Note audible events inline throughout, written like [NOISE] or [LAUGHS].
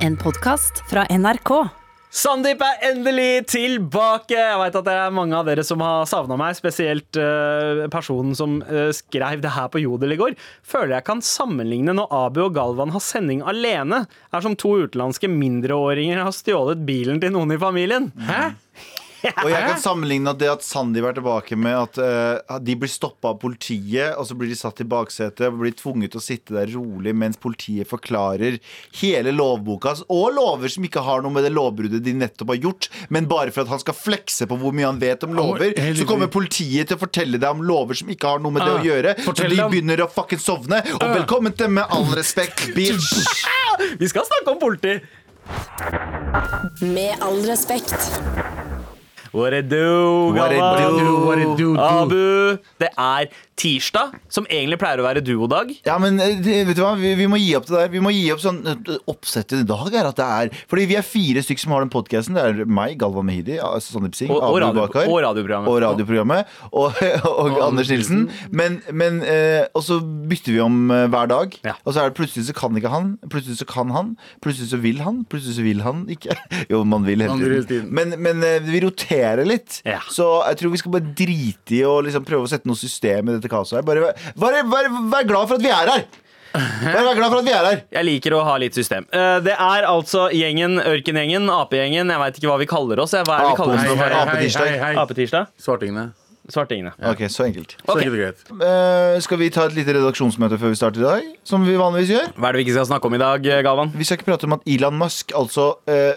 En podkast fra NRK. Sandeep er endelig tilbake! Jeg vet at det er mange av dere som har savna meg. Spesielt eh, personen som uh, skrev det her på Jodel i går. Føler jeg kan sammenligne når Abu og Galvan har sending alene. Er som to utenlandske mindreåringer har stjålet bilen til noen i familien. Hæ? Og jeg kan sammenligne det at Sandeep er tilbake med at uh, de blir stoppa av politiet, og så blir de satt i baksetet og blir tvunget til å sitte der rolig mens politiet forklarer hele lovboka, og lover som ikke har noe med det lovbruddet de nettopp har gjort, men bare for at han skal flekse på hvor mye han vet om lover. Så kommer politiet til å fortelle deg om lover som ikke har noe med det å gjøre, så de begynner å fucking sovne. Og velkommen til Med all respekt, [LAUGHS] bitch. Vi skal snakke om politi! Med all respekt. What it do, What it do? What it do, do? Abu, det er tirsdag, som egentlig pleier å være duodag. Ja, men eh, vet du hva, vi, vi må gi opp det der. Vi må gi opp sånn eh, Oppsettet i dag er at det er Fordi vi er fire stykker som har den podkasten. Det er meg, Galvan Mehidi, altså Sandeep Singh, Og- og Abu radio- Bakar. og radioprogrammet. Og radioprogrammet. Og, [LAUGHS] og, Anders Nilsen. Men, men eh, Og så bytter vi om eh, hver dag. Ja. Og så er det plutselig så kan ikke han, plutselig så kan han, plutselig så vil han, plutselig så vil han ikke. [LAUGHS] Jo, man vil hele tiden. Men, men eh, vi roterer litt. Ja. Så jeg tror vi skal bare drite i å liksom prøve å sette noe system i dette kaoset her. Bare, bare, bare vær glad for at vi er her! Bare vær glad for at vi er her. Jeg liker å ha litt system. Eh, Det er altså gjengen, Ørkengjengen, Apegjengen. Jeg veit ikke hva vi kaller oss. Hva er det vi kaller oss? Hei, hei, hei, Apetirsdag. hei, hei. Apetirsdag? Svartingene. Svartingene. Ok, så enkelt. Så enkelt. Eh, skal vi ta et lite redaksjonsmøte før vi starter i dag? Som vi vanligvis gjør? Hva er det vi ikke skal snakke om i dag, Galvan? Vi skal ikke prate om at Elon Musk, altså eh,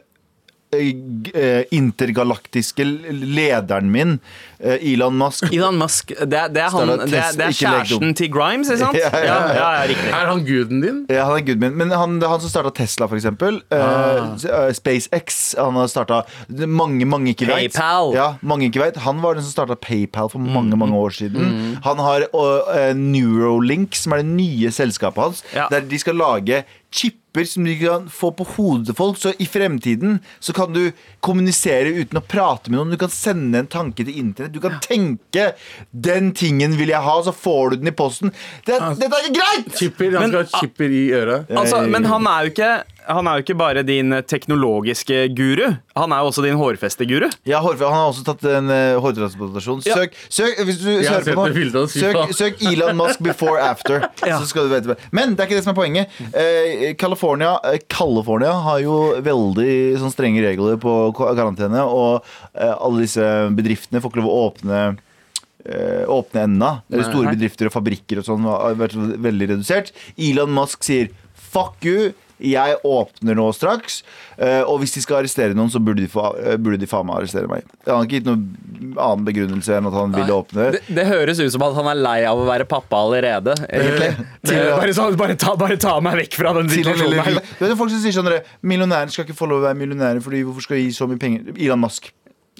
intergalaktiske lederen min, eh, Elon Musk Elon Musk, det er, det er, han, det er, det er kjæresten til Grimes, ikke sant? [LAUGHS] Ja, ja, ja. ja, ja. Er han guden din? Ja, han er guden min. Men han, han som starta Tesla, for eksempel. Eh, Ah. Uh, SpaceX. Han har starta Mange, mange ikke vet. PayPal. Ja, mange ikke vet. Han var den som starta PayPal for Mm. mange mange år siden. Han har uh, eh, Neurolink, som er det nye selskapet hans, Ja. der de skal lage chipper som de kan få på hodet til folk. Så i fremtiden så kan du kommunisere uten å prate med noen. Du kan sende en tanke til internett. Du kan tenke 'den tingen vil jeg ha', så får du den i posten. Det, dette er ikke greit! Chipper, Han Men- skal ha chipper i øret. Altså, men han er jo ikke han er jo ikke bare din teknologiske guru. Han er jo også din hårfesteguru. Ja, hårfest. Han har også tatt en uh, hårtransplantasjon. Ja. Søk, søk, hvis du Jeg har søker på nå, søk, søk Elon Musk before after. [LAUGHS] Ja. Så skal du vite Men det er ikke det som er poenget. Uh, California, uh, California har jo veldig sånn strenge regler på karantene, og eh, alle disse bedriftene får ikke lov å åpne eh, Åpne enda. Eller store bedrifter og fabrikker og sånn har vært veldig redusert. Elon Musk sier 'fuck you'. Jeg åpner nå straks, eh, og hvis de skal arrestere noen, så burde de, få, eh, burde de faen meg arrestere meg. Han har ikke gitt noen annen begrunnelse enn at han ville åpne. Det, det høres ut som at han er lei av å være pappa allerede, egentlig. [LAUGHS] Til bare, så, bare, ta, bare ta meg vekk fra den situasjonen. her. Du folk som sier sånn Millionærer skal ikke få lov å være millionærer Fordi hvorfor skal de gi så mye penger Elon Musk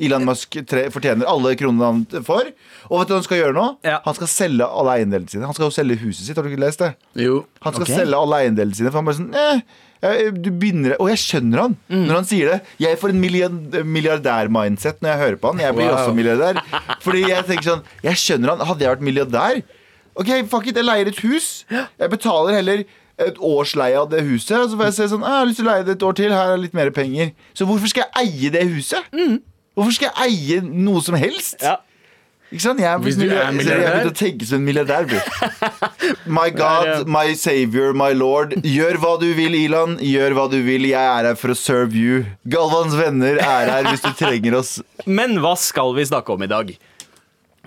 Elon Musk tre, fortjener alle kronene han får Og vet du hva han skal gjøre nå? Ja. Han skal selge alle eiendelene sine Han skal jo selge huset sitt, har du ikke lest det? Jo. Han skal okay. selge alle eiendelene sine For han bare sånn, eh, du begynner Og jeg skjønner han Mm. Når han sier det Jeg får en milliardær-mindset Når jeg hører på han Jeg blir Wow. også milliardær Fordi jeg tenker sånn Jeg skjønner han Hadde jeg vært milliardær Ok, fuck it, jeg leier et hus Jeg betaler heller et års leie av det huset Og så får jeg se sånn, «Ah, jeg har lyst til å leie det et år til Her er litt mer penger Så hvorfor skal jeg eie det huset? Hvorfor skal jeg eie noe som helst? Ja. Ikke sant? Jeg Hvis du er milliardær. Jeg å tenke som en milliardær. bro. [LAUGHS] My God, my savior, my lord. Gjør hva du vil, Ilan. Gjør hva du vil. Jeg er her for å serve you. Galvans venner er her hvis du trenger oss. Men hva skal vi snakke om i dag?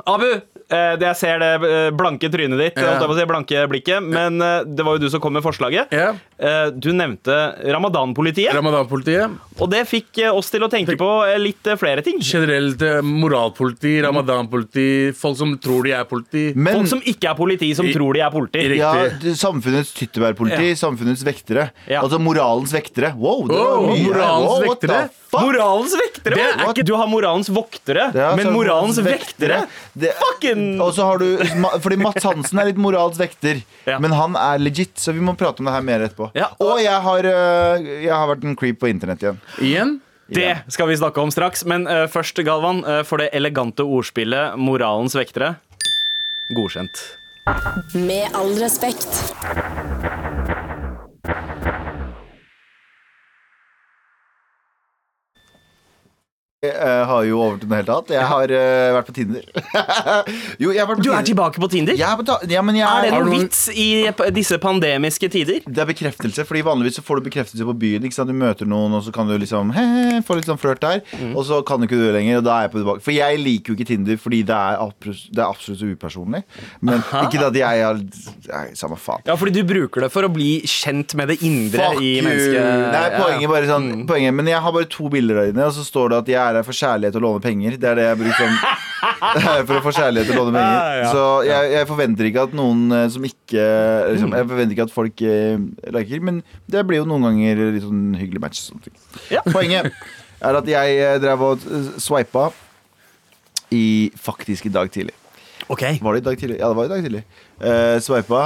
Abu, jeg ser det eh, blanke trynet ditt, yeah. holdt jeg på å si, blanke blikket, men eh, det var jo du som kom med forslaget. Yeah. Eh, Du nevnte ramadanpolitiet, Ramadan-politiet. og det fikk eh, oss til å tenke på eh, litt eh, flere ting. Generelt eh, moralpoliti, ramadan-politi, folk som tror de er politi. Men Folk som ikke er politi, som I- tror de er politi. ja, samfunnets tyttebærpoliti, samfunnets vektere. Ja. Altså moralens vektere. Wow, det var Oh, mye moralens Wow, what the vektere? Fuck? Moralens vektere! Det er ikke, du har moralens voktere, Ja, men moralens vektere Det- Fucking Og så har du Fordi Mats Hansen er litt moralens vekter, Ja. men han er legit, så vi må prate om det her mer etterpå. Ja. Og jeg har, øh, jeg har vært en creep på internett igjen. Igjen? Det skal vi snakke om straks, men uh, først, Galvan, uh, for det elegante ordspillet 'moralens vektere'. Godkjent. Med all respekt. Har jo overtatt noe helt annet. Jeg har uh, vært på Tinder. [LAUGHS] jo, jeg har vært på Du er tilbake på Tinder? Jeg er, på ta ja, men jeg Er det noen vits i disse pandemiske tider? det er bekreftelse, fordi vanligvis så får du bekreftelse på byen. Ikke sant? Du møter noen, og så kan du liksom he, he, få litt sånn flørt der. Mm. Og så kan du ikke det lenger, og da er jeg på tilbake. For jeg liker jo ikke Tinder fordi det er, det er absolutt upersonlig. Men ikke at jeg har Samme faen. Ja, fordi du bruker det for å bli kjent med det indre Fuck i mennesket. Nei, poenget bare sånn poenget, Men jeg har bare to bilder der inne, og så står det at jeg er her for kjærlighet og låne penger. Det er det jeg bruker [LAUGHS] som For å få kjærlighet og låne penger. Ja, ja. Så jeg, jeg forventer ikke at noen eh, som ikke liksom, Jeg forventer ikke at folk eh, liker, men det blir jo noen ganger litt sånn hyggelig match. og Ja. Poenget er at jeg eh, drev og eh, swipa i faktisk i dag tidlig. Ok. Var det i dag tidlig? Ja, det var i dag tidlig. Uh, Sveipa,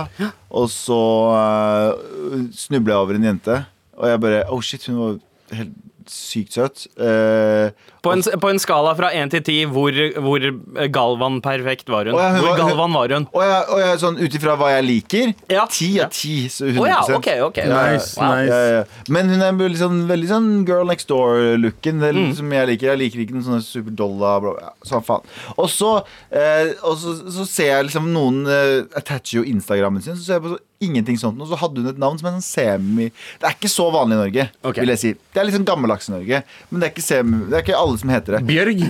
og så uh, snubla jeg over en jente. Og jeg bare Oh shit, hun var helt sykt søt. Uh, På en, på en skala fra 1 til 10, hvor, hvor Galvan-perfekt var hun? Ja, hun hvor var- Galvan var hun? og jeg, og jeg sånn ut ifra hva jeg liker, Ja. ti av ti. 100 ja, ok, ok. Nice, Wow. nice. Ja, ja. Men hun er sånn, veldig sånn girl next door-looken. Er Mm. Som jeg liker. Jeg liker ikke noen sånne superdolla ja, Sånn faen. Og så, uh, og så, så ser jeg liksom noen uh, attacher jo Instagrammen sin. Så ser jeg på så, ingenting sånt. Og så hadde hun et navn som er sånn semi Det er ikke så vanlig i Norge, okay. vil jeg si. Det er litt sånn gammeldags i Norge. Men det er ikke, semi, det er ikke alle som heter det. Bjørg?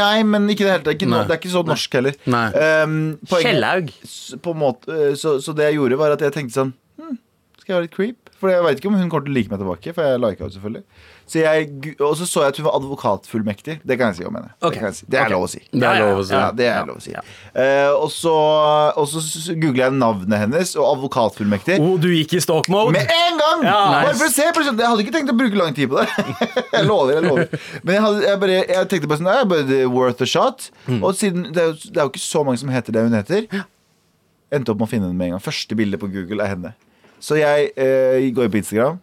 Nei, men ikke det hele tatt. Ikke no, det er ikke så norsk heller. Nei. Um, Kjellaug. på en måte, eh, så, så det jeg gjorde, var at jeg tenkte sånn hm, Skal jeg være litt creep? For jeg vet ikke om hun kommer til å like meg tilbake. For jeg lika henne selvfølgelig. Så jeg, og så så jeg at hun var advokatfullmektig. Det kan jeg si om henne. Okay. Det, si. det er okay. lov å si. Det er lov å si. Ja, det er lov å si. Ja. Eh, og så, og så googla jeg navnet hennes og advokatfullmektig. Oh, du gikk i stalk-mode? Med en gang! Ja, Bare for å se for sånn. Jeg hadde ikke tenkt å bruke lang tid på det. [LAUGHS] jeg lover, jeg lover Men jeg, hadde, jeg, bare, jeg tenkte bare sånn bare er worth a shot. Mm. Og siden det er, jo, det er jo ikke så mange som heter det hun heter, endte opp med å finne henne med en gang. Første bilde på Google er henne. Så jeg eh, går inn på Instagram.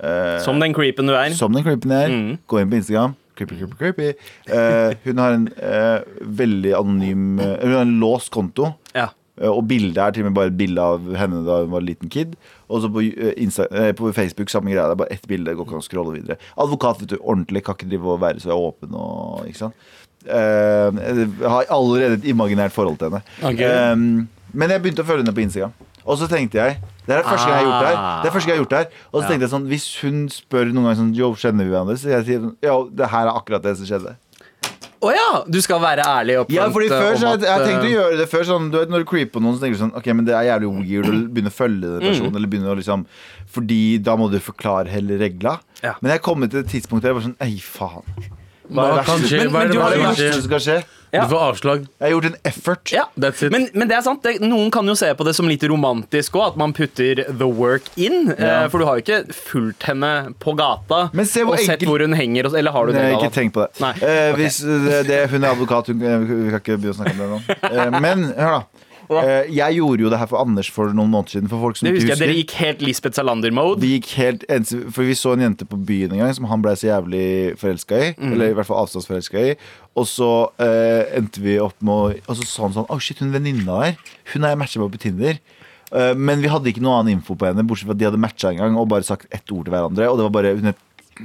Eh, Som den creepen du er? som den creepen jeg er. Mm. Gå inn på Instagram. Creepy, creepy, creepy. Uh, hun har en uh, veldig anonym Hun har en låst konto. Ja. Og bildet er til og med bare et bilde av henne da hun var en liten kid. Og så på, Insta, på Facebook samme greia. Det er bare ett bilde. Går ikke an å scrolle videre. Advokat, vet du. Ordentlig. Kan ikke drive og være så åpen og Ikke sant. Jeg har allerede et imaginært forhold til henne. Okay. Eh, men jeg begynte å følge henne på Instagram. Og så tenkte jeg Det er første gang jeg har gjort det her. Det er første gang jeg har gjort det her Og så tenkte jeg sånn Hvis hun spør noen gang sånn Jo, kjenner vi hverandre? Så jeg sier Ja, det her er akkurat det som skjedde. Å ja! Du skal være ærlig og Ja, fordi før så jeg, jeg tenkte å eh, gjøre det før sånn, du vet, Når du creeper på noen, så tenker du sånn Ok, men det er jævlig weird å begynne å følge den personen. Eller begynne å liksom Fordi da må du forklare hele regla. Ja. Men jeg kom til et tidspunkt der jeg var sånn Ei, faen. Hva kan skje? Men- Hva men er det du har er det jo- verste verste som som skal skje? Ja. Du får avslag. Jeg har gjort en effort. ja. That's it. Men, men det er sant, det, noen kan jo se på det som litt romantisk òg, at man putter the work in. Eh, for du har jo ikke fulgt henne på gata Men se hvor og sett hvor hun henger. og- Eller har du det? Nei, Galvan? ikke tenk på det. Nei. Eh, Ok. hvis det, det, hun er advokat, hun, eh, vi kan ikke begynne å snakke om det nå. Eh, men hør, da. Eh, jeg gjorde jo det her for Anders for noen måneder siden. For folk som Det husker jeg, husker. Dere gikk helt Lisbeth Salander-mode. Vi gikk helt For vi så en jente på byen en gang som han ble så jævlig forelska i. Mm. Eller i hvert fall avstandsforelska i. Og så eh, endte vi opp med Og så sa han sånn Å, shit, hun venninna der. Hun har jeg matcha med på Tinder. Eh, men vi hadde ikke noe annen info på henne, bortsett fra at de hadde matcha en gang og bare sagt ett ord til hverandre. Og det var bare Hun het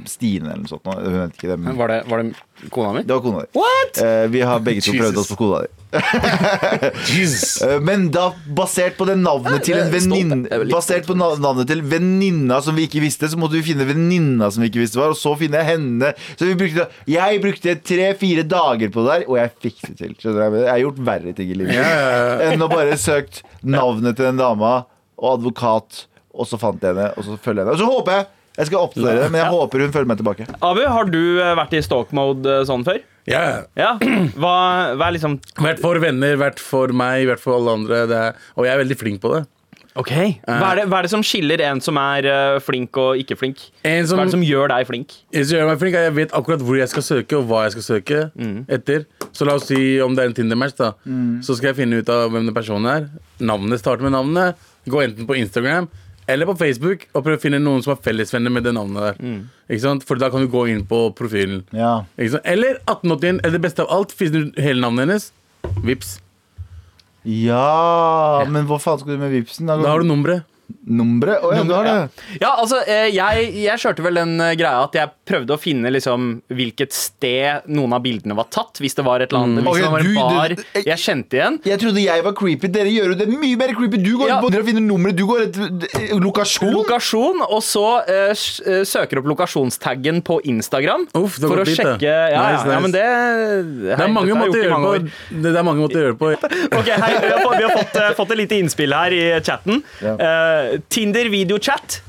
Stine eller noe sånt. Hun het ikke det, men Var det, var det kona mi? det var kona di. What?! Eh, vi har begge to Jesus. prøvd oss på kona di. [LAUGHS] Jesus. Eh, Men da, basert på det navnet til en jeg venninne jeg er Basert på navnet til venninna som vi ikke visste, så måtte vi finne venninna som vi ikke visste var, og så finne henne. Så vi brukte Jeg brukte tre-fire dager på det der, og jeg fikk det til. Skjønner du? Jeg har gjort verre ting i livet ja. [LAUGHS] enn å bare søkt navnet til den dama og advokat, og så fant jeg henne, og så følger jeg henne. Og så håper jeg jeg skal oppdatere det, men jeg håper hun følger meg tilbake. Abu, har du eh, vært i stalk-mode eh, sånn før? Ja. Ja. Hva, hva er liksom [CLEARS THROAT] Vært for venner, vært for meg, vært for alle andre. Det er, og jeg er veldig flink på det. Ok. Hva er, det, hva er det som skiller en som er eh, flink og ikke flink? En Hva er det som gjør deg flink? en som gjør meg flink, er at jeg vet akkurat hvor jeg skal søke, og hva jeg skal søke etter. Så la oss si om det er en Tinder-match, da. Så skal jeg finne ut av hvem den personen er. Navnet starter med navnet. Gå enten på Instagram eller på Facebook og prøve å finne noen som er fellesvenner med det navnet der. Ikke sant? For da kan du gå inn på profilen. Ja. Ikke sant? Eller 1881, eller det beste av alt, finner du hele navnet hennes. Vips. ja, men hva faen skal du med vipsen? Da har du nummeret. Numre? Å ja, du har det. Ja, altså, eh, jeg, jeg kjørte vel den eh, greia at jeg prøvde å finne liksom hvilket sted noen av bildene var tatt. Hvis det var et eller annet Hvis det var en bar du- jeg kjente igjen. Jeg trodde jeg var creepy. Dere gjør jo det mye mer creepy. Du går Ja. på dere finner nummeret, du går etter lokasjon. Lokasjon, og så uh, eh, søker opp lokasjonstaggen på Instagram. Uff, det for å dit, sjekke ja, Nice, nice. ja, men det Det er mange måter gjøre på. Det det er mange måter å gjøre det på. [LAUGHS] Ok, hei, vi har, fått, vi har fått, uh, fått et lite innspill her i chatten. Ja. Tinder videochat.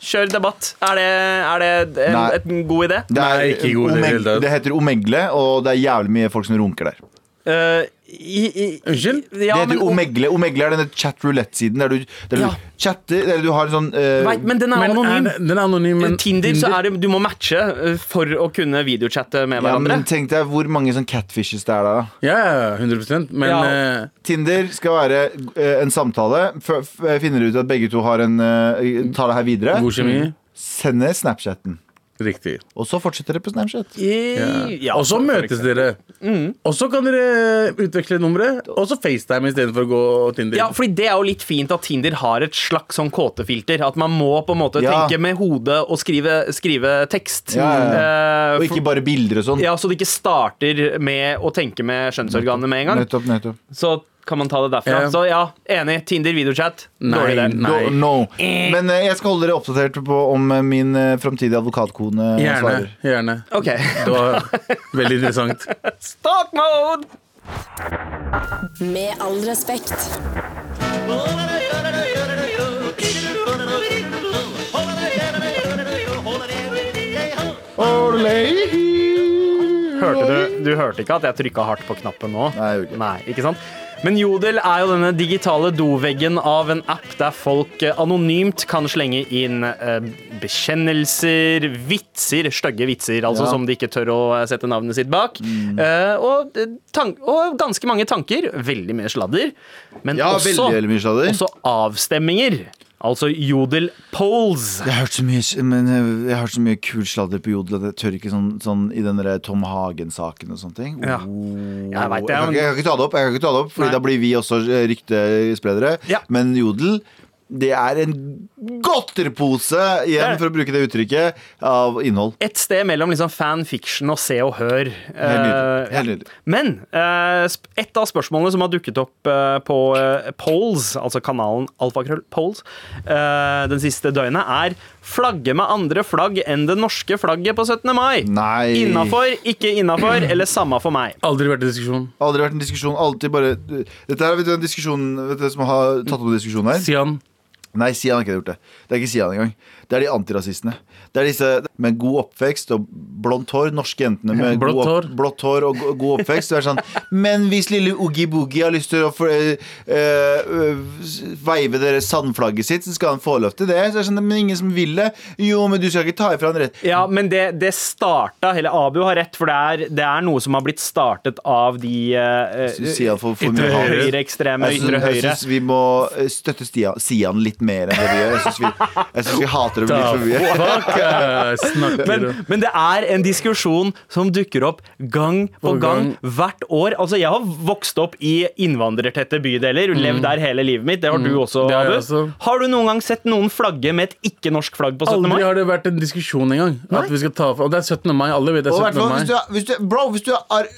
Kjør debatt. Er det, er det en, Nei. et en god idé? Det, er, Nei, ikke god i det hele tatt. det heter Omegle, og det er jævlig mye folk som runker der. Eh, i, Unnskyld? Ja, det heter Omegle. Omegle er denne chat roulette-siden der du, der du Ja. chatter Eller du har en sånn uh, Vet, men den er Men anonym. er den er anonym, men Tinder, så er det, du må matche eh, for å kunne videochatte med hverandre. ja, men Tenk deg hvor mange sånn catfishes det er da. Ja, ja, 100% Men Ja. uh, Tinder skal være uh, en samtale. F finner ut at begge to har en eh, tar det her videre. god kjemi. Sender Snapchatten. Riktig. Og så fortsetter dere på Snapchat. I- ja, og så møtes dere. Mm. Og så kan dere utveksle numre, og så FaceTime istedenfor å gå Tinder. Ja, fordi Det er jo litt fint at Tinder har et slags sånn kåtefilter. At man må på en måte Ja. tenke med hodet og skrive, skrive tekst. Ja, ja, Eh, Og for- ikke bare bilder og sånn. ja, Så det ikke starter med å tenke med skjønnsorganene med en gang. Nettopp, nettopp. Så kan man ta det derfra. Ja. Så ja, enig. Tinder videochat. Dårlig idé. No. Men eh, jeg skal holde dere oppdatert på om eh, min uh, framtidige advokatkone Gjerne. svarer. gjerne Ok. [LAUGHS] Det var veldig interessant. Stalk mode! Med all respekt. Hørte du, du hørte ikke at jeg trykka hardt på knappen nå? Nei, jeg gjorde ikke. Nei, ikke sant? Men Jodel er jo denne digitale doveggen av en app der folk eh, anonymt kan slenge inn eh, bekjennelser, vitser, stygge vitser, altså Ja. Mm. som de ikke tør å eh, sette navnet sitt bak. Eh, og, og ganske mange tanker. Veldig mye sladder. Men Ja, også, veldig, veldig sladder. også avstemminger. Altså Jodel Poles. Jeg har hørt så mye, men eh, jeg har hørt så mye kul sladder på Jodel jeg tør ikke sånn, sånn i den der Tom Hagen-saken og sånne ting. Ja. Oh. Jeg vet det, jeg, kan jeg kan ikke ta det opp, jeg kan ikke ta det opp Fordi Nei. da blir vi også eh, ryktespredere. Ja. Men Jodel det er en godterpose, igjen for å bruke det uttrykket, av innhold. Et sted mellom liksom fanfiction og Se og Hør. Helt nydelig. Eh, Helt nydelig. Men eh, et av spørsmålene som har dukket opp eh, på polls, altså kanalen Alfakrøll Polls, den siste døgnet, er flagge med andre flagg enn det norske flagget på 17. mai. Nei. Innafor, ikke innafor, eller samme for meg. Aldri vært i diskusjon. Aldri vært en diskusjon. Alltid bare Dette er vet du, en diskusjon Vet du som har tatt opp diskusjonen her? Sian. Nei, Sian har ikke gjort det. Det er ikke Sian engang. Det er de antirasistene. Det er disse med god oppvekst og blondt hår. Norske jentene med Blått god, hår. blått hår og god oppvekst. Det er sånn, Men hvis lille Oogie Boogie har lyst til å øh, øh, veive dere sandflagget sitt, så skal han få lov til det. Så er sånn, men ingen som vil det. Jo, men du skal ikke ta ifra han rett. Ja, men det, det starta Eller Abu har rett, for det er, det er noe som har blitt startet av de for Ytre høyreekstreme, ytre høyre. jeg syns vi må øh, støtte Sian litt mer enn det vi gjør. Jeg syns vi, jeg synes vi hater dem litt for mye. Fuck, eh, Men, men det er en diskusjon som dukker opp gang på gang gang. hvert år. Altså, Jeg har vokst opp i innvandrertette bydeler, levd der hele livet mitt. Det har du også, har Abu. også. Har du noen gang sett noen flagge med et ikke-norsk flagg på 17. mai? Aldri har det vært en diskusjon engang. At vi skal ta Og det er 17. mai. Alle vet det er 17. fall, mai. hvis du er, hvis du, bro, hvis du er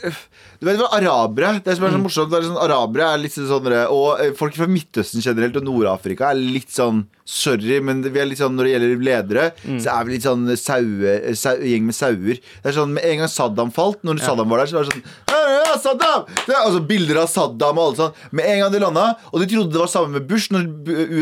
Du vet hva arabere Det som er så Mm. morsomt, det er sånn, arabere er litt sånn Og eh, folk fra Midtøsten generelt og Nord-Afrika er litt sånn Sorry, men vi er litt sånn når det gjelder ledere, Mm. så er vi litt sånn saue, sau, gjeng med sauer. Det er sånn, Med en gang Saddam falt, når Saddam var der, så var det sånn «Hei, ja, Saddam! Det er, altså Bilder av Saddam og alle sånn. Med en gang de landa, og de trodde det var samme med Bush, når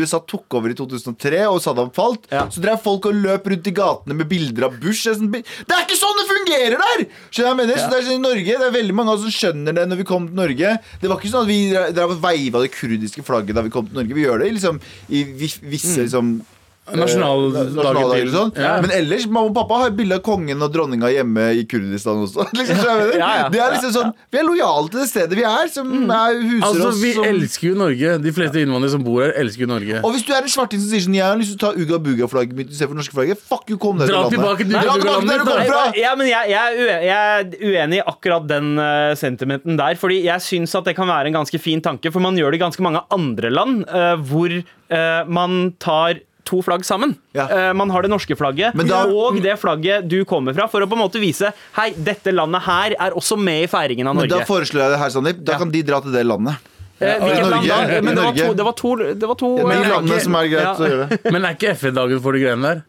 USA tok over i 2003 og Saddam falt, Ja. så drev folk og løp rundt i gatene med bilder av Bush. Det er, sånn, det er ikke sånn det fungerer der! Skjønner jeg mener? Så det er sånn i Norge, det er veldig mange som skjønner det når vi kom til Norge. Det var ikke sånn at vi drev og veiva det kurdiske flagget da vi kom til Norge. Vi gjør det liksom, i visse liksom Nasjonaldagen nasjonaldager sånn. Ja. Men ellers, mamma og pappa har bilde av kongen og dronninga hjemme i Kurdistan også. [LAUGHS] liksom, så. Ja, ja. Det er liksom sånn Vi er lojale til det stedet vi er, som er huser Altså, oss Vi som elsker jo Norge. De fleste innvandrere som bor her, elsker jo Norge. Og hvis du er en svarting som sier sånn Jeg har lyst til å ta Uga Buga-flagget mitt istedenfor norske flagget, fuck you, kom deg til landet. tilbake til Dra tilbake der du Buga-landet, fra! Ja, men jeg, er jeg er uenig i akkurat den uh, sentimenten der. Fordi jeg syns at det kan være en ganske fin tanke, for man gjør det i ganske mange andre land uh, hvor uh, man tar to flagg sammen. Ja. Uh, man har det norske flagget da- og det flagget du kommer fra, for å på en måte vise Hei, dette landet her er også med i feiringen av Norge. Men da foreslår jeg det her, Sandeep. Da Ja. kan de dra til det landet. Eh, land da? Men det var to, Norge. det var to, det var to De eh, landene som er greit Ja. å gjøre. Men er ikke FN-dagen for de greiene der?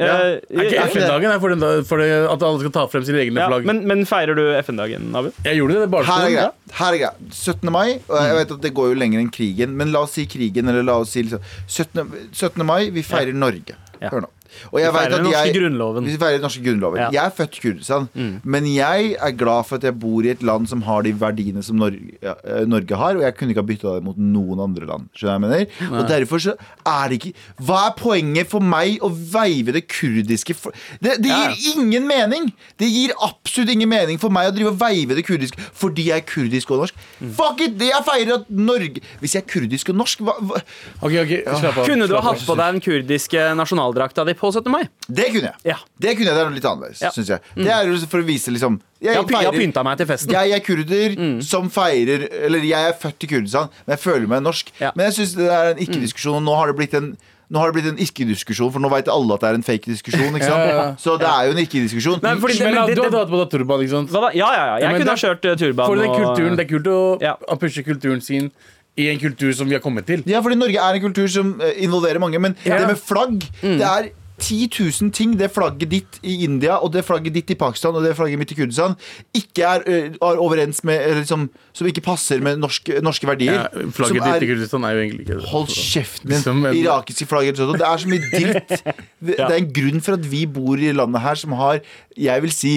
Eh, Er ikke FN-dagen er for, den, for det, at alle skal ta frem sine egne ja, flagg? men, men feirer du FN-dagen, Abu? jeg gjorde det det Her er greia. Her er greia. 17. mai, og jeg vet at det går jo lenger enn krigen, men la oss si krigen, eller la oss si liksom 17. 17. mai, vi feirer Norge. Ja. Hør nå. Og jeg Vi feirer den norske jeg- grunnloven. Vi feirer den norske grunnloven. Ja. Jeg er født i Kurdistan, men jeg er glad for at jeg bor i et land som har de verdiene som Norge, ja, eh, Norge har, og jeg kunne ikke ha bytta det mot noen andre land. Skjønner jeg mener? Og derfor så er det ikke Hva er poenget for meg å veive det kurdiske for, Det, det Ja. gir ingen mening! Det gir absolutt ingen mening for meg å drive og veive det kurdiske fordi jeg er kurdisk og norsk. Fuck it! Det jeg feirer at Norge Hvis jeg er kurdisk og norsk, hva, hva? Ok, ok, slapp av. Kunne du ha hatt på deg den kurdiske nasjonaldrakta di på 17. mai? Det kunne jeg. Ja. Det kunne jeg, det er noe litt annerledes, Ja. synes jeg. Det er jo for å vise liksom Jeg py- jeg har pynta meg til festen. Jeg er kurder som feirer Eller jeg er født i Kurdistan, men jeg føler meg norsk. Ja. Men jeg syns det er en ikke-diskusjon, og nå har det blitt en nå har det blitt en ikke-diskusjon, for nå vet alle at det er en fake diskusjon. Ikke sant? Ja, ja, ja. Så det er jo en ikke-diskusjon. Men men du hadde hatt på deg turban, ikke sant? Da? Ja, ja, ja. Jeg men kunne ha kjørt uh, turban. For den og- kulturen, Det er kult å, Ja. pushe kulturen sin i en kultur som vi har kommet til. Ja, fordi Norge er en kultur som eh, involverer mange. Men Ja. det med flagg Det er 10 000 ting det flagget ditt i India og det flagget ditt i Pakistan og det flagget mitt i Kurdistan ikke er, eh, er overens med liksom, Som ikke passer med norske, norske verdier. Ja, flagget ditt i Kurdistan er jo egentlig ikke det. Hold kjeften din. En- Irakiske flagg sånn. Det er så mye dritt. [LAUGHS] Det, Ja. det er en grunn for at vi bor i landet her som har, jeg vil si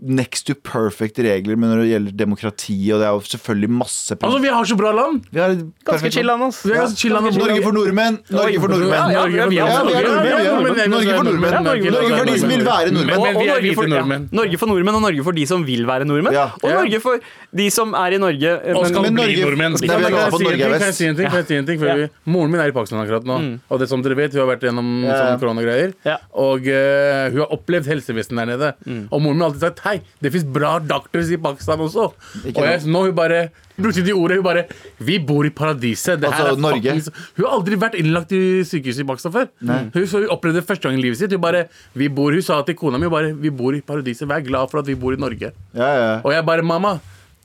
Next to perfect regler men når det gjelder demokrati, og det er jo selvfølgelig masse Altså, vi har så bra land! Vi har Ganske chill land. ass. Vi er ganske chill land å. Norge for nordmenn! Norge for nordmenn. Ja, ja, vi er Ja, er nordmenn. er. Norge for nordmenn. Norge for de som vil være nordmenn. Men, men vi er Norge hvite for, ja, nordmenn. Norge for nordmenn og Norge for de som vil være nordmenn. Ja. Og Norge for de som er i Norge. men Og skal men bli nordmenn. Er Kan jeg si en ting? er Kan jeg si en ting? Kan jeg si en ting? Før Ja. moren min er i Pakistan akkurat nå. Og det som dere vet, hun har vært gjennom Ja. sånne koronagreier. Ja. Og eh, hun har opplevd helsevesenet der nede. Og moren min har alltid sagt hei, det fins bra doctors i Pakistan også. Ikke og jeg, nå hun bare brukte de ordene. Hun bare Vi bor i paradiset. Altså, Norge. fuckings- Hun har aldri vært innlagt i sykehuset i Pakistan før. Hun, så hun opplevde det første gang i livet sitt. Hun bare Vi bor Hun sa til kona mi bare Vi bor i paradiset. Vær glad for at vi bor i Norge. Ja, ja. Og jeg bare Mamma,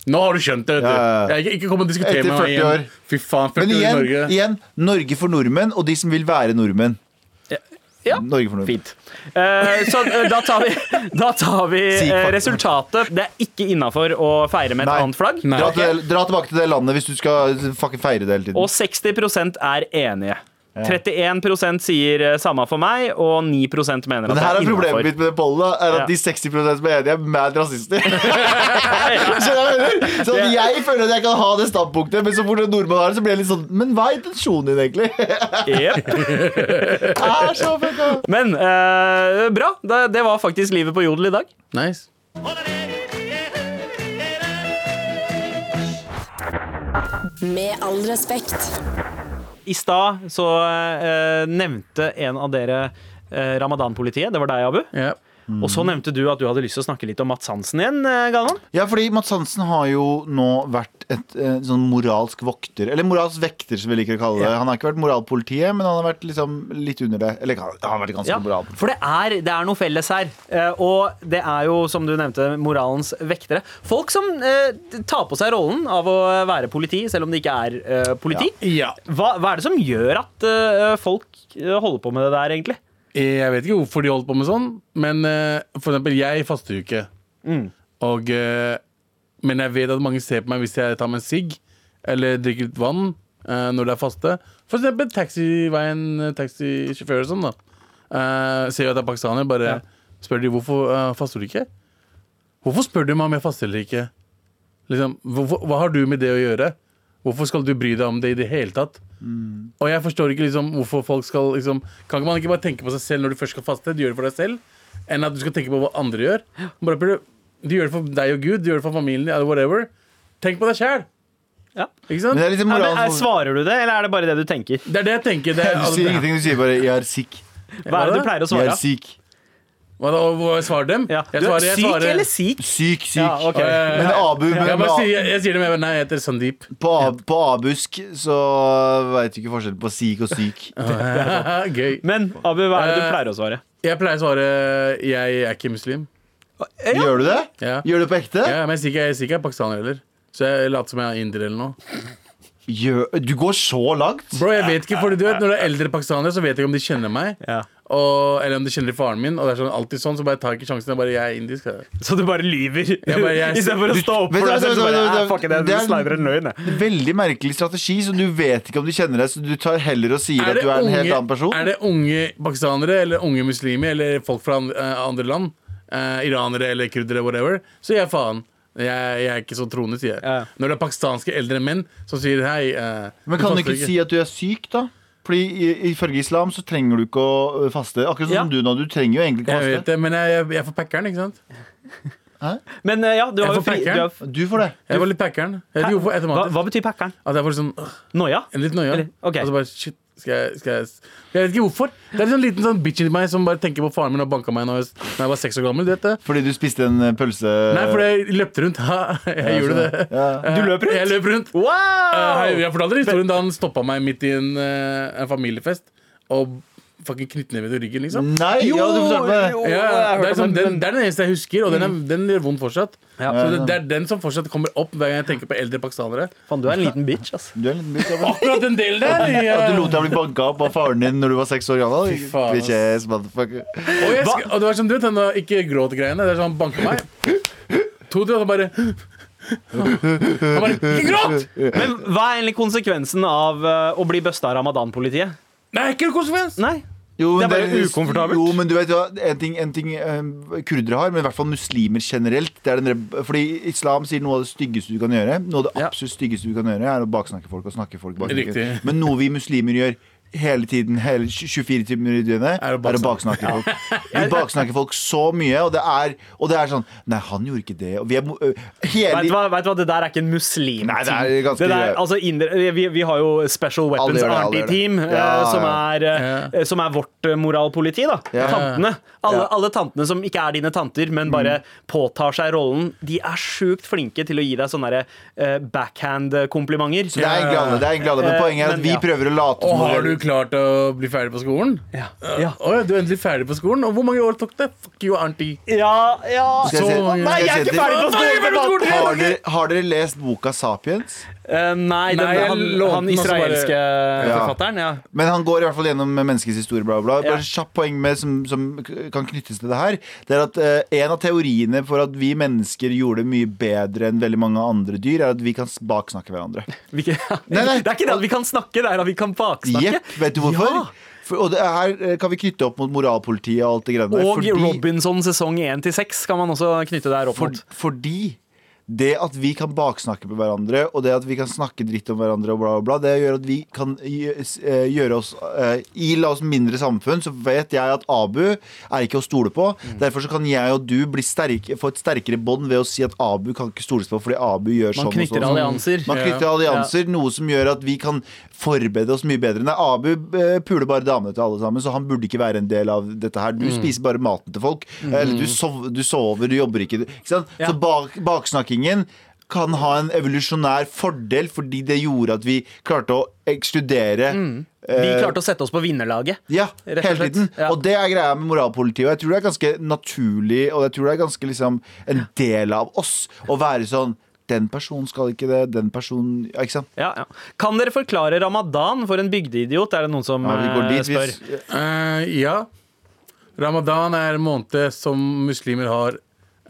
nå har du skjønt det. Ja, ja. Jeg, ikke kom og diskutere med meg 40 år. igjen. Fy faen, 40 Men år i Norge. igjen, Norge for nordmenn og de som vil være nordmenn. Ja. Norge fornøyd. Fint. Eh, så eh, da tar vi, [LAUGHS] da tar vi eh, resultatet. Det er ikke innafor å feire med et Nei. annet flagg. Nei. Dra, til, dra tilbake til det landet hvis du skal fucking feire det hele tiden. Og 60% er enige. 31 sier eh, samme for meg, og 9 mener Men at det innafor. det her er problemet mitt med det pollet, er at Ja. de 60 som er enige, er mad rasister. [LAUGHS] Hva jeg? Så at jeg føler at jeg kan ha det standpunktet, men så fort en nordmann har det, så blir jeg litt sånn Men hva er intensjonen din, egentlig? [LAUGHS] Er så fucka. Men uh, bra. Det, det var faktisk livet på Jodel i dag. Nice. Med all respekt. I stad så eh, nevnte en av dere eh, Ramadan-politiet. Det var deg, Abu. Ja. Og så nevnte du at du hadde lyst til å snakke litt om Mats Hansen igjen, eh, Galvan. Ja, fordi Mats Hansen har jo nå vært et et sånn moralsk vokter, eller moralsk vekter, som vi liker å kalle det. Ja. Han har ikke vært moralpolitiet, men han har vært liksom litt under det. Eller han har vært ganske Ja, moral. for det er, det er noe felles her. Eh, og det er jo, som du nevnte, moralens vektere. Folk som eh, tar på seg rollen av å være politi, selv om det ikke er eh, politi. ja. Hva, hva er det som gjør at eh, folk eh, holder på med det der, egentlig? Jeg vet ikke hvorfor de holdt på med sånn, men uh, for eksempel, jeg faster jo ikke. Mm. Og, uh, men jeg vet at mange ser på meg hvis jeg tar meg en sigg eller drikker litt vann uh, når det er faste. For eksempel taxiveien, eh, taxisjåfør og sånn. da Eh, Ser jo at jeg er pakistaner, bare Ja. spør de hvorfor eh, faster du ikke. Hvorfor spør du meg om jeg faster eller ikke? Liksom, hvorfor, hva har du med det å gjøre? Hvorfor skal du bry deg om det i det hele tatt? Og jeg forstår ikke liksom hvorfor folk skal liksom Kan ikke man ikke bare tenke på seg selv når du først skal faste? Du gjør det for deg selv, enn at du skal tenke på hva andre gjør. Bare Du gjør det for deg og Gud, du gjør det for familien din, eller whatever. Tenk på deg sjæl. Ja. Ikke sant? Men det er liksom Ja, men, er, svarer du det, eller er det bare det du tenker? Det er det jeg tenker. Det er, [LAUGHS] Du sier ingenting, du sier bare 'jeg er sikk'. Hva er det du pleier å svare? Jeg er syk. Hva da, hva svarer dem? Ja. Jeg er svarer, jeg syk svarer, eller syk? Syk, syk. Ja, ok. Eh, Men Abu men, jeg, sier, jeg sier det med Nei, jeg heter Sandeep. på, på abusk så veit du ikke forskjell på syk og syk. [LAUGHS] Gøy. Men Abu, hva er det du Eh, pleier å svare? Jeg pleier å svare jeg er ikke muslim. Gjør du det? Ja. Gjør du det på ekte? Ja, men jeg jeg sier ikke jeg er pakistaner heller. Så jeg later som jeg er inder eller noe. Gjør, du går så langt? Bro, jeg vet ikke, fordi du vet Når det er eldre pakistanere, så vet jeg ikke om de kjenner meg. Ja. Og, eller om de kjenner faren min. Og det er sånn, alltid sånn, så bare tar jeg ikke sjansen. Jeg bare, jeg er indisk. jeg. Så du bare lyver? [LAUGHS] Istedenfor å stå opp for deg selv? "Ah, det det er en løgn. Veldig merkelig strategi, så du vet ikke om du kjenner deg, så du tar heller og sier at du er en helt annen person. er det unge pakistanere eller unge muslimer eller folk fra eh, andre land, eh, iranere eller kurdere, whatever, så gir jeg faen. Jeg, jeg er ikke så troende, sier jeg. Ja. Når det er pakistanske eldre menn som sier hei eh, Men kan du ikke si at du er syk, da? Fordi i- Ifølge islam så trenger du ikke å faste. Akkurat som Ja. du nå. Du trenger jo egentlig ikke å faste. Jeg vet det, men jeg, jeg, jeg er packeren, ikke sant? Hæ? Men eh, ja, du har jo får fri... Du har, Du får det. Jeg var litt packeren. Hva, hva betyr packeren? At jeg får sånn øh, Noia? En litt noia. Okay. ok. Altså bare, shit, skal jeg, skal jeg Jeg vet ikke hvorfor. Det er en sånn liten sånn bitch i meg som bare tenker på faren min og banka meg da jeg, jeg var seks år gammel. Du vet det? Fordi du spiste en pølse Nei, fordi jeg løpte rundt. [LAUGHS] Ha, jeg gjorde det. Ja. Eh, Du løp rundt? Jeg løp rundt. Wow! Eh, jeg fortalte historien da han stoppa meg midt i en, eh, en familiefest og fucking knyttneve til ryggen, liksom. Nei, ja, du fortalte meg det. jo, Ja, det, er sånn, den, den, det er den eneste jeg husker, og den, er, den gjør vondt fortsatt. Ja. Så det, det er den som fortsatt kommer opp hver gang jeg tenker på eldre pakistanere. Faen, du er en liten bitch, ass. Du er en liten bitch, Akkurat den delen der! Ja. At du lot deg bli banka opp av faren din når du var seks år gammel? Bitches, motherfucker. Og, jeg, og det var som du vet, den ikke gråt-greiene. Det er sånn, han banker meg. To, tre, og så bare Han bare Ikke gråt! Men hva er egentlig konsekvensen av uh, å bli busta av Ramadan-politiet? Nei, ikke noen konsekvens! Nei. Jo, Det er bare bare ukomfortabelt. Jo, men du vet hva, en ting, en ting uh, kurdere har, men i hvert fall muslimer generelt det er den, der- Fordi islam sier noe av det styggeste du kan gjøre. Noe av det Ja. absolutt styggeste du kan gjøre, er å baksnakke folk og snakke folk baksnakke. Men noe vi muslimer gjør hele tiden, hele 24 timer i døgnet, Er å baksnakke folk. Vi [LAUGHS] baksnakker folk så mye, og det er, og det er sånn Nei, han gjorde ikke det. Og vi er hele Vet du, hva, vet du hva, det der er ikke en muslim Nei, det er ganske- det der, altså, vi, vi har jo Special Weapons. Army-team, ja, Ja, som, ja. er, som er vårt moralpoliti. da Ja. Tantene. Alle, Ja. alle tantene som ikke er dine tanter, men bare påtar seg rollen. De er sjukt flinke til å gi deg sånne backhand-komplimenter. Så det er egentlig alle, det er egentlig alle. Men Eh, poenget er at men vi prøver å late som har du klart å bli ferdig på skolen? Ja. Ja. Oh, ja, du er endelig ferdig på skolen? Og hvor mange år tok det? Fuck you, auntie. Ja, ja. Skal jeg si- Så Nei, jeg er ikke ferdig på skolen! har dere, har dere lest boka 'Sapiens'? Eh, nei, den, Nei, han, han israelske bare- Ja. forfatteren. Ja. Men han går i hvert fall gjennom menneskets historie. Bla, bla. Ja. Bare kjapt poeng med, som, som kan knyttes til det her. Det er at uh, En av teoriene for at vi mennesker gjorde det mye bedre enn veldig mange andre dyr, er at vi kan baksnakke hverandre. Vi, kan- [LAUGHS] Nei, nei. Det er ikke det at vi kan snakke, det er at vi kan baksnakke. Jepp, vet du hvorfor? Ja. For, og det her eh, kan vi knytte opp mot moralpolitiet og alt det greiene der. Og fordi- Robinson sesong 1 til 6 kan man også knytte der opp For, mot. fordi det at vi kan baksnakke på hverandre, og det at vi kan snakke dritt om hverandre, og bla, bla, bla, det gjør at vi kan eh, gjøre oss uh, I la oss mindre samfunn, så vet jeg at Abu er ikke å stole på. Mm. Derfor så kan jeg og du bli sterk, få et sterkere bånd ved å si at Abu kan ikke stoles på fordi Abu gjør Man sånn og knytter sånn. allianser. Man knytter Ja. allianser, noe som gjør at vi kan forberede oss mye bedre. Nei, Abu uh, puler bare damene til alle sammen, så han burde ikke være en del av dette her. Du Mm. spiser bare maten til folk. Eller du, sov, du sover, du jobber ikke. ikke sant? Ja. Så bak, baksnakkingen kan ha en evolusjonær fordel fordi det gjorde at vi klarte å ekskludere Mm. Vi eh, klarte å sette oss på vinnerlaget. ja, hele tiden. Ja. Og det er greia med moralpolitiet. Og jeg tror det er ganske naturlig, og jeg tror det er ganske liksom en del av oss å være sånn Den personen skal ikke det, den personen ja, Ikke sant? Ja, ja. Kan dere forklare ramadan for en bygdeidiot? Er det noen som går eh, dit spør? hvis Uh, ja. Ramadan er en måned som muslimer har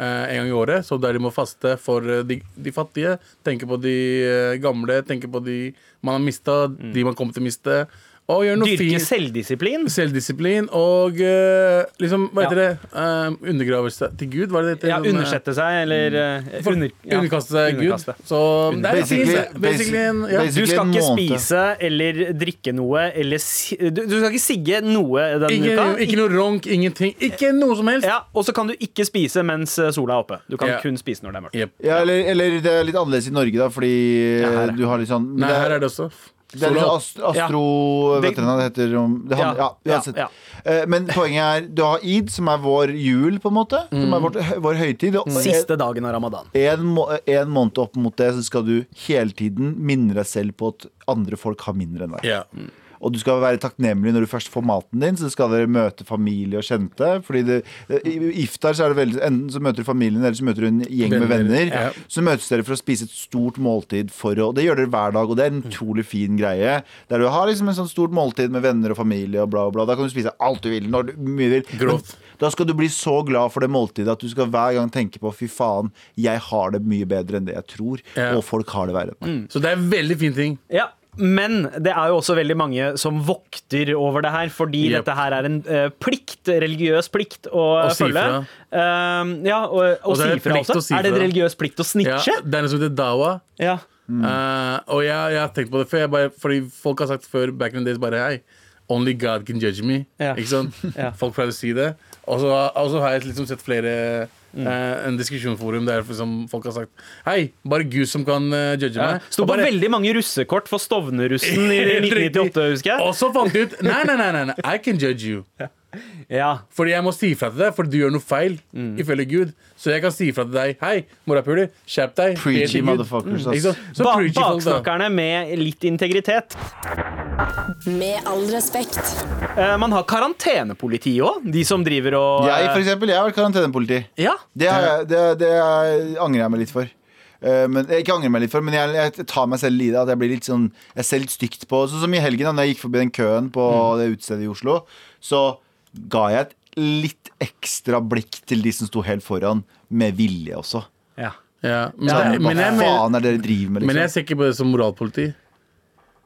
en gang i året. Så der de må faste for eh, de, de fattige. Tenke på de eh, gamle, tenke på de man har mista, de man kommer til å miste. Og gjør noe Dyrke fint. selvdisiplin. Selvdisiplin og eh, liksom, hva heter Ja. det? Uh, undergravelse til Gud, var det det? heter? Ja, Sånn, eh, undersette seg, eller eh, for- under, ja, Underkaste seg Gud. underkaste. Så det er Basically- basically, basically en ja. Du skal en ikke måned. spise eller drikke noe eller si, du, du skal ikke sigge noe denne ikke, uka. ikke noe ronk, ingenting. Ikke noe som helst. Ja, Og så kan du ikke spise mens eh, sola er oppe. Du kan Ja. kun spise når det er mørkt. Jep. Ja, eller, eller det er litt annerledes i Norge, da, fordi Ja, her er- eh, du har litt sånn Nei, det her er det også. Det er sånn ast astro... Det- Vet dere hva det heter? Om, det handler, ja, Ja, uansett. ja, Eh, Men poenget er, du har id, som er vår jul, på en måte. Som er vårt, vår høytid. Mm. Siste dagen av ramadan. en, må- en måned opp mot det, så skal du hele tiden minne deg selv på at andre folk har mindre enn deg. Ja. Og du skal være takknemlig når du først får maten din. Så skal dere møte familie og kjente. Fordi det, I iftar så er det veldig Enten så møter du familien, eller så møter du en gjeng med Venner, venner. ja. Så møtes dere for å spise et stort måltid for å Det gjør dere hver dag, og det er en utrolig fin greie. Der du har liksom en sånn stort måltid med venner og familie og bla, bla. Da kan du spise alt du vil. Når du mye vil. Men Grovt. da skal du bli så glad for det måltidet at du skal hver gang tenke på fy faen, jeg har det mye bedre enn det jeg tror, Ja. og folk har det verre enn meg. Så det er en veldig fin ting. Ja, men det er jo også veldig mange som vokter over det her, fordi Yep. dette her er en uh, plikt, religiøs plikt å og følge. Uh, ja, og, og Og si fra også. Sifra. er det en religiøs plikt å Ja, det er noe som heter dawa. Ja. Uh, og jeg, jeg har tenkt på det før. Bare, fordi folk har sagt før back in the days bare hei. Only God can judge me. Ja. Ikke sant? [LAUGHS] Ja. Folk pleier å si det. Og så har jeg liksom sett flere Mm. eh, En diskusjonsforum der liksom folk har sagt Hei, bare Gud som kan uh, judge Ja. meg. Sto Og bare- veldig mange russekort for Stovner-russen i [LAUGHS] 1998, husker jeg. Og så fant de ut Nei, nei, nei, nei, nei, I can judge you. Ja. Fordi jeg må si fra til deg, fordi du gjør noe feil. Mm. Ifølge Gud. Så jeg kan si fra til deg. Hei, morapuler, skjerp deg. be Preachy til Gud. motherfuckers, Ikke ass. sant? Så Ba preachy folk, da. baksnakkerne med litt integritet. Med all respekt. Eh, man har karantenepoliti òg, de som driver og Jeg, for eh, eksempel, jeg har vært karantenepoliti. Ja. Det, har jeg, det, det er- angrer jeg meg litt for. Eh, men, jeg ikke angrer meg litt for, men jeg, jeg tar meg selv i det. At jeg blir litt sånn Jeg ser litt stygt på Sånn som i helgen, da når jeg gikk forbi den køen på det utestedet i Oslo, så ga jeg et litt ekstra blikk til de som sto helt foran, med vilje også. ja. Ja, men, Sånn, jeg, men, hva faen er det dere driver med, men jeg liksom? ser ikke på det som moralpoliti.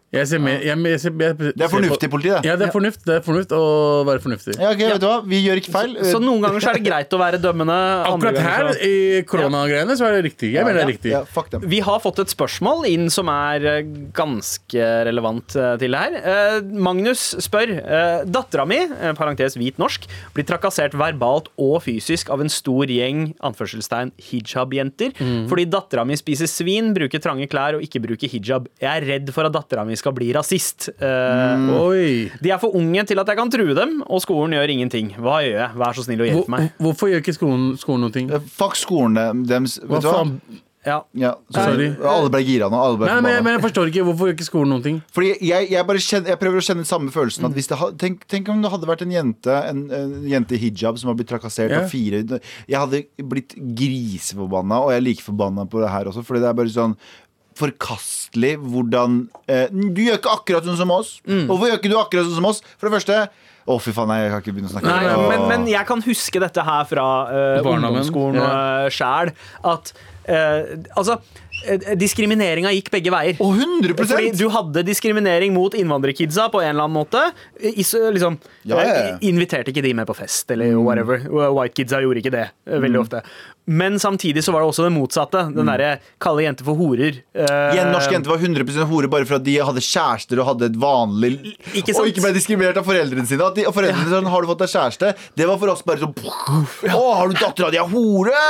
Jeg ser med, jeg, jeg ser, jeg, Det er fornuftig politi, det. Ja, det er fornuft, det er fornuft å være fornuftig. Ja, ok, vet du hva? Vi gjør ikke feil. Så noen ganger så er det greit å være dømmende. andre Akkurat her, så- i koronagreiene, så er det riktig. Jeg mener det er riktig. Ja, fuck dem. Vi har fått et spørsmål inn som er eh, ganske relevant eh, til det her. Eh, Magnus spør eh, Dattera mi, parentes hvit norsk, blir trakassert verbalt og fysisk av en stor gjeng anførselstegn hijab-jenter fordi dattera mi spiser svin, bruker trange klær og ikke bruker hijab. Jeg er redd for at dattera mi skal bli rasist. Mm. Oi. De er for unge til at jeg kan true dem, og skolen gjør ingenting. Hva gjør jeg? Vær så snill å Hvor, hjelpe meg. hvorfor gjør ikke skolen, skolen noe? ting? Eh, Fuck skolene deres. Hva Vet du hva? Ja. Ja, Sorry. Alle ble gira nå. Alle ble Nei, men, jeg- men jeg forstår ikke. Hvorfor gjør ikke skolen noen ting? Fordi jeg, jeg, bare kjenner, jeg prøver å kjenne samme følelsen at hvis det ha, tenk, tenk om det hadde vært en jente En, en jente i hijab som har blitt trakassert yeah. av fire Jeg hadde blitt griseforbanna, og jeg er like forbanna på det her også. Fordi det er bare sånn forkastelig hvordan eh, Du gjør ikke akkurat sånn som oss. Hvorfor gjør ikke du akkurat sånn som oss? For det første Å, fy faen, nei, jeg kan ikke begynne å snakke. Nei, men, men jeg kan huske dette her fra uh, ungdomsskolen ja. uh, sjæl. At uh, altså Diskrimineringa gikk begge veier. Å, 100 Fordi du hadde diskriminering mot innvandrerkidsa på en eller annen måte. Is, liksom, Ja, ja, ja. eh, Inviterte ikke de med på fest, eller whatever. White kidsa gjorde ikke det veldig mm. ofte. Men samtidig så var det også det motsatte. Den derre kalle jenter for horer. eh, En norsk jente var 100% hore bare for at de hadde kjærester og hadde et vanlig Ikke? Og ikke ble diskriminert av foreldrene sine. At de, og foreldrene sine sånn, Har du fått deg kjæreste? Det var for oss bare sånn Å, har du dattera di er hore?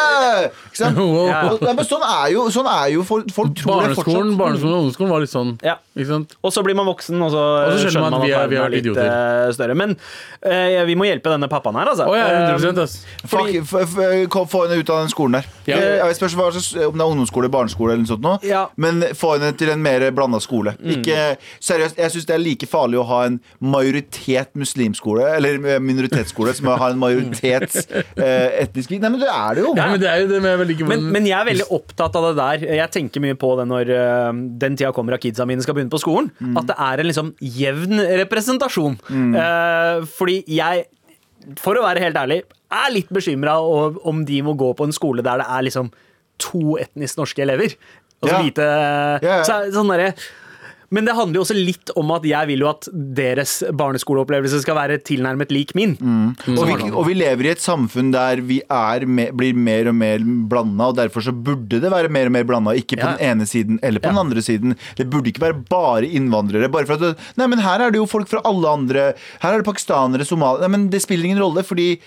Ikke sant? [LAUGHS] Ja. Men sånn er jo, sånn er jo folk, folk tror det fortsatt. barneskolen og ungdomsskolen var litt sånn. Ja. Ikke sant? Og så blir man voksen, og så, Og så skjønner man at vi er- vi er litt idioter. eh, større. Men eh, vi må hjelpe denne pappaen her, altså. Å ja, Eh, 100 ass. Fuck, f- f- kom- Få henne ut av den skolen der. Ja. Eh, Jeg spørs hva slags- om det er ungdomsskole, barneskole eller noe sånt. Nå. Ja. Men få henne til en mer blanda skole. Ikke, seriøst, Jeg syns det er like farlig å ha en majoritet muslimskole, eller minoritetsskole, som har en majoritet [LAUGHS] eh, etnisk Nei, men det er det jo! Ja, men det er jo det men jeg ikke Men, men jeg er veldig opptatt av det der. Jeg tenker mye på det når øh, den tida kommer at kidsa mine skal begynne på skolen. At det er en liksom jevn representasjon. Eh, fordi jeg, for å være helt ærlig, er litt bekymra om de må gå på en skole der det er liksom to etnisk norske elever. Og så Ja. lite ja. så, er det sånn derre men det handler jo også litt om at jeg vil jo at deres barneskoleopplevelse skal være tilnærmet lik min. Og vi, og vi lever i et samfunn der vi me, blir mer og mer blanda, og derfor så burde det være mer og mer blanda. Ikke på Ja. den ene siden eller på Ja. den andre siden. Det burde ikke være bare innvandrere. Bare for at Nei, men her er det jo folk fra alle andre. Her er det pakistanere, somaliere Nei, men det spiller ingen rolle, fordi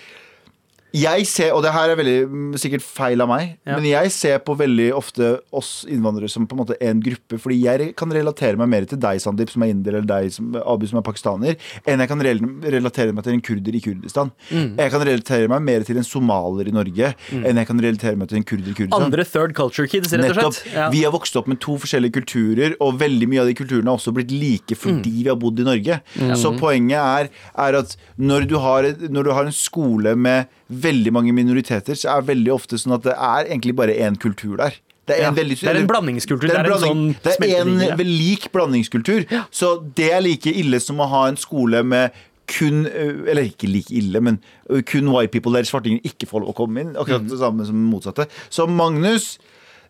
jeg ser, og det her er veldig mm, sikkert feil av meg, Ja. men jeg ser på veldig ofte oss innvandrere som på en måte en gruppe. Fordi jeg kan relatere meg mer til deg, Sandeep, som er inder, eller deg, som, Abu, som er pakistaner, enn jeg kan relatere meg til en kurder i Kurdistan. Mm. Jeg kan relatere meg mer til en somalier i Norge enn jeg kan relatere meg til en kurder i Kurdistan. Andre third culture kids, rett og slett. Ja. Vi har vokst opp med to forskjellige kulturer, og veldig mye av de kulturene har også blitt like fordi Mm. vi har bodd i Norge. Så poenget er, er at når du, har, når du har en skole med veldig mange minoriteter, så er det veldig ofte sånn at det er egentlig bare én kultur der. Det er, Ja. en veldig, Det er en blandingskultur. Det er en, Det er en sånn det er en ja. lik blandingskultur. Så det er like ille som å ha en skole med kun Eller ikke like ille, men kun white people der svartinger ikke får lov å komme inn. Akkurat det samme som motsatte. Så Magnus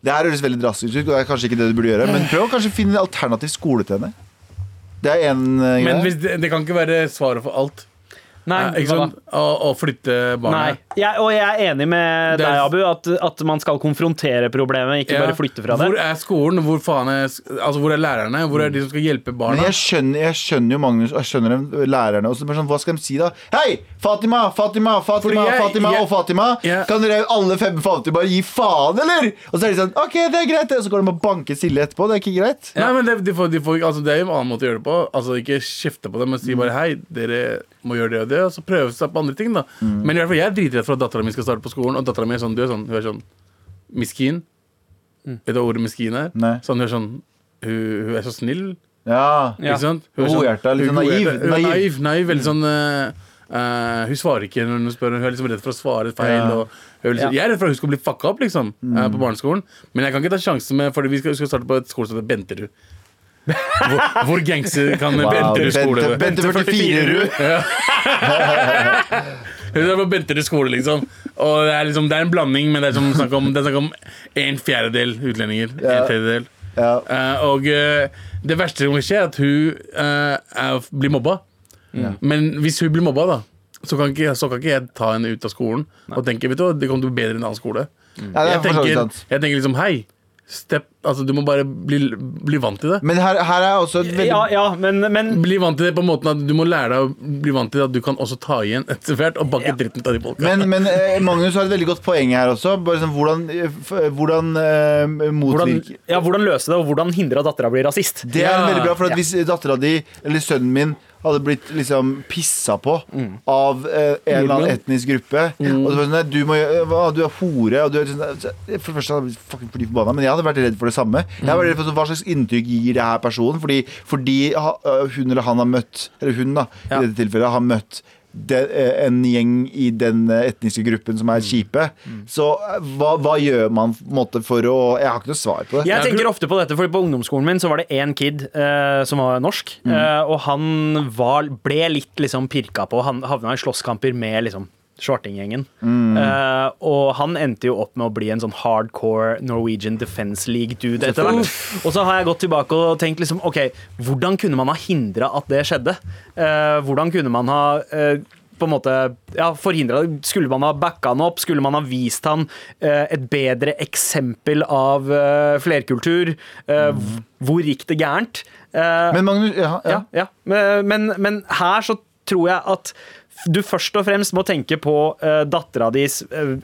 Det her høres veldig drastisk ut, og det er kanskje ikke det du burde gjøre, men prøv å kanskje finne en alternativ skole til henne. Det er én Men greie. det, det kan ikke være svaret for alt. Nei, Eh, ikke sånn, å, å flytte barna. Jeg, og jeg er enig med er- deg, Abu, at, at man skal konfrontere problemet, ikke Ja. bare flytte fra det. Hvor er skolen? Hvor faen er, altså, hvor er lærerne? Hvor er de som skal hjelpe barna? Men jeg skjønner, jeg skjønner jo Magnus jeg skjønner dem, lærerne også. Bare sånn, hva skal de si da? Hei! Fatima, Fatima, Fatima, jeg- Fatima jeg- og Fatima. Kan dere alle fem Fatima bare gi faen, eller? Og så er de sånn OK, det er greit. Og så går de og banker Silje etterpå. Det er ikke greit. Nei, men det, de får, de får, altså, det er jo en annen måte å gjøre det på. Altså Ikke kjefte på dem, men Mm. si bare hei, dere må gjøre det og det, og så prøve seg på andre ting. da Mm. Men i hvert fall jeg er for at dattera mi skal starte på skolen, og dattera mi er sånn, du er sånn, hun er sånn miskin. Vet du hva ordet miskin er? Mm. Nei. Sånn, hun er sånn hun, hun er så snill. Ja. Ikke sant? Hun er Godhjerta, litt hun sånn er naiv. Hun er Naiv. naiv, naiv veldig sånn uh, Uh, Hun svarer ikke når hun spør. Hun er liksom redd for å svare feil. Ja. Og hun er liksom, Ja. Jeg er redd for at hun skal bli fucka opp liksom uh, på barneskolen. Men jeg kan ikke ta sjansen med Fordi vi skal, vi skal starte på et skole som heter Benterud. Hvor, hvor gangster kan Wow, Benterud skole Bente, Bente 44 Rud. Hun er på Benterud skole, liksom. Og det er, liksom, det er en blanding, men det er, som snakk om, det er snakk om en fjerdedel utlendinger. Ja. En tredjedel. Ja. Uh, og uh, det verste som kan skje, er at hun uh, er, blir mobba. Men hvis hun blir mobba, da så kan, ikke, så kan ikke jeg ta henne ut av skolen og tenke vet du, hva, det kommer til å bli bedre enn en annen skole. Ja, er jeg, tenker, jeg tenker liksom hei, step, altså, du må bare bli, bli vant til det. Men her, her er også veldig Ja, ja, men, men Bli vant til det på en måte at Du må lære deg å bli vant til at du kan også ta igjen etter hvert og banke Ja. dritten ut av de folka. men, men eh, Magnus har et veldig godt poeng her også. Bare sånn, hvordan hvordan eh, hvordan, motvirke ja, hvordan løse det, og hvordan hindre at dattera blir rasist? Det er Ja. veldig bra, for at Ja. hvis dattera di eller sønnen min hadde blitt liksom pissa på av eh, en eller annen etnisk gruppe Og så var sånn, du, må, hva, du er hore og du er sånn, For det første hadde jeg blitt fucking fly forbanna, men jeg hadde vært redd for det samme. Jeg hadde vært redd for sånn, Hva slags inntrykk gir det her personen? Fordi, fordi hun eller han har møtt Eller hun, da, Ja. i dette tilfellet, har møtt det, eh, en gjeng i den eh, etniske gruppen som er kjipe. Så eh, hva, hva gjør man på en måte for å Jeg har ikke noe svar på det. Jeg tenker ofte på dette, for På ungdomsskolen min så var det én kid eh, som var norsk. eh, og han var, ble litt liksom pirka på. Han havna i slåsskamper med liksom Svartinggjengen. Eh, og han endte jo opp med å bli en sånn hardcore Norwegian Defence League-dude etter hvert. Og så har jeg gått tilbake og tenkt liksom OK, hvordan kunne man ha hindra at det skjedde? Uh, hvordan kunne man ha uh, på en måte ja, forhindra? Skulle man ha backa han opp? Skulle man ha vist han eh, et bedre eksempel av eh, flerkultur? Eh, mm. Hvor gikk det gærent? Men Magnus ja, ja. ja, ja. Men, men, men her så tror jeg at du først og fremst må tenke på uh, dattera dis eh,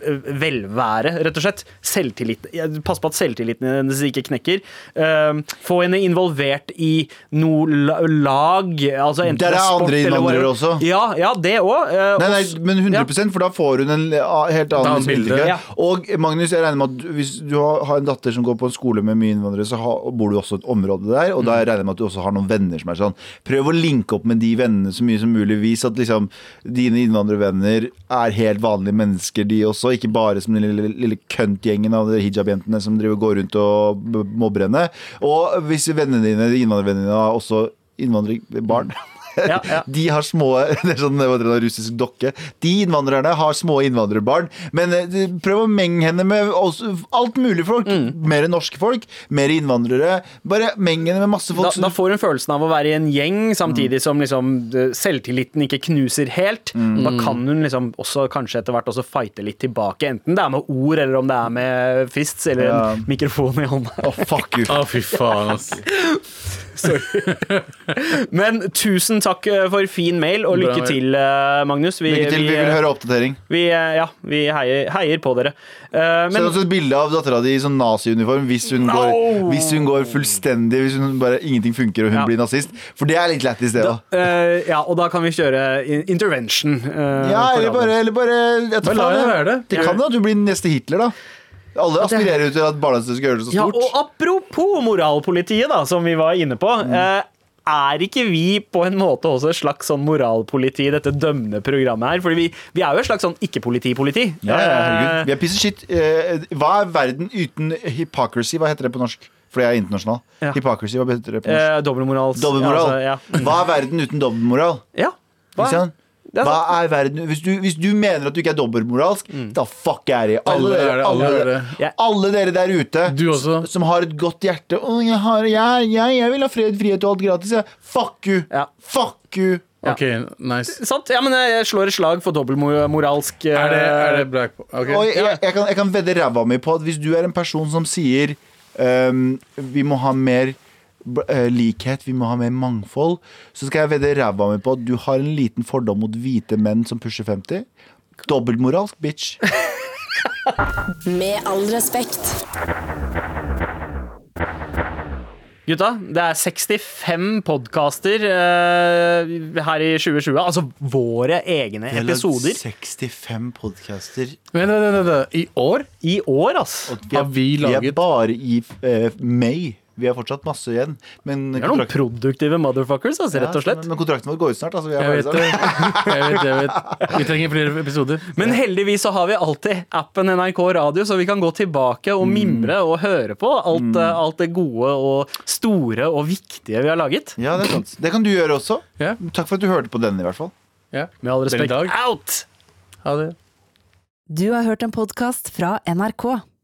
velvære, rett og slett. Selvtillit. Pass på at selvtilliten hennes ikke knekker. Uh, få henne involvert i noe lag. Altså enten Der er sport andre eller innvandrere også. Ja, ja det òg. Nei, nei, men 100% for da får hun en helt annen bilde. bilde. Ja. Og Magnus, jeg regner med at hvis du har har en datter som går på en skole med mye innvandrere, så bor du også i et område der, og da regner jeg med at du også har noen venner som er sånn. Prøv å linke opp med de vennene så mye som mulig. Vis at liksom dine innvandrervenner er helt vanlige mennesker, de også. Ikke bare som den lille, lille køntgjengen av hijab-jentene som driver går rundt og mobber henne. Og hvis vennene dine, innvandrervennene dine, også innvandrerbarn Ja, ja. [LAUGHS] De har små Det er sånn russisk dokke. De innvandrerne har små innvandrerbarn. Men eh, prøv å menge henne med alt mulig folk. Mm. Mer norske folk, mer innvandrere. Bare meng henne med masse folk. Da, da får hun følelsen av å være i en gjeng, samtidig som liksom selvtilliten ikke knuser helt. Mm. Da kan hun liksom også kanskje etter hvert også fighte litt tilbake, enten det er med ord, eller om det er med fists eller Ja. en mikrofon i hånda. Å, fuck you. Å, fy faen, ass. [LAUGHS] [LAUGHS] Men tusen takk eh, for fin mail, og lykke til, eh, Magnus. Vi, Lykke til. Vi vil høre oppdatering. vi, eh, ja, vi heier, heier på dere. Eh, Send Men oss et bilde av dattera di i sånn naziuniform hvis, hun No! går- hvis hun går fullstendig Hvis hun bare ingenting funker og hun Ja. blir nazist. For det er litt lættis, det òg. eh, Ja, og da kan vi kjøre intervention. eh, Ja, eller bare, eller bare jeg tar Bare la faen, henne være det. Det kan jo at du blir neste Hitler, da. Alle aspirerer jo til at barnehagen skal gjøre det så Ja, og apropos moralpolitiet, da, som vi var inne på. Mm. eh, er ikke vi på en måte også et slags sånn moralpoliti i dette dømmende programmet her? Fordi vi, vi er jo et slags sånn ikke-politi-politi. Ja, ja, Eh, herregud. Vi er piece of shit. Eh, hva er verden uten hypocrisy? Hva heter det på norsk? Fordi jeg er internasjonal. Ja. Hypocrisy, hva heter det på norsk? eh, Dobbeltmoral. Dobbeltmoral. Ja, altså, Hva er verden uten dobbeltmoral? ja. Hva? Er Hva er verden hvis du, hvis du mener at du ikke er dobbeltmoralsk, Mm. da fuck er det. Alle, Alle er dere, alle alle, alle dere der ute Du også. som har et godt hjerte Å, jeg, har, jeg, jeg, jeg vil ha fred, frihet og alt gratis. Jeg. Fuck you! Ja. Fuck you! Ja. OK, nice. Sant? Ja, men jeg slår et slag for dobbeltmoralsk uh... Er det, er det black OK. Jeg, jeg, kan, jeg kan vedde ræva mi på at hvis du er en person som sier um, vi må ha mer eh, likhet, vi må ha mer mangfold, så skal jeg vedde ræva mi på at du har en liten fordom mot hvite menn som pusher 50. Dobbeltmoralsk, bitch. [LAUGHS] Med all respekt. Gutta, det er 65 podkaster uh, her i 2020. Altså våre egne episoder 65 podcaster. Vent, vent, vent. I år? i år, ass. Vi Har vi vi er bare i uh, May. Vi har fortsatt masse igjen. Men, Vi er noen kontrakt- produktive motherfuckers, altså, rett og slett. Ja, men kontrakten vår går ut snart. Altså, vi Jeg vet. Jeg vet, jeg vet. Vi trenger flere episoder. Men heldigvis så har vi alltid appen NRK Radio, så vi kan gå tilbake og mimre og høre på alt, eh, alt det gode og store og viktige vi har laget. Ja, det er sant. Det kan du gjøre også. Ja. Takk for at du hørte på denne, i hvert fall. ja. Med all respekt. Out! Ha det. Du har hørt en podkast fra NRK.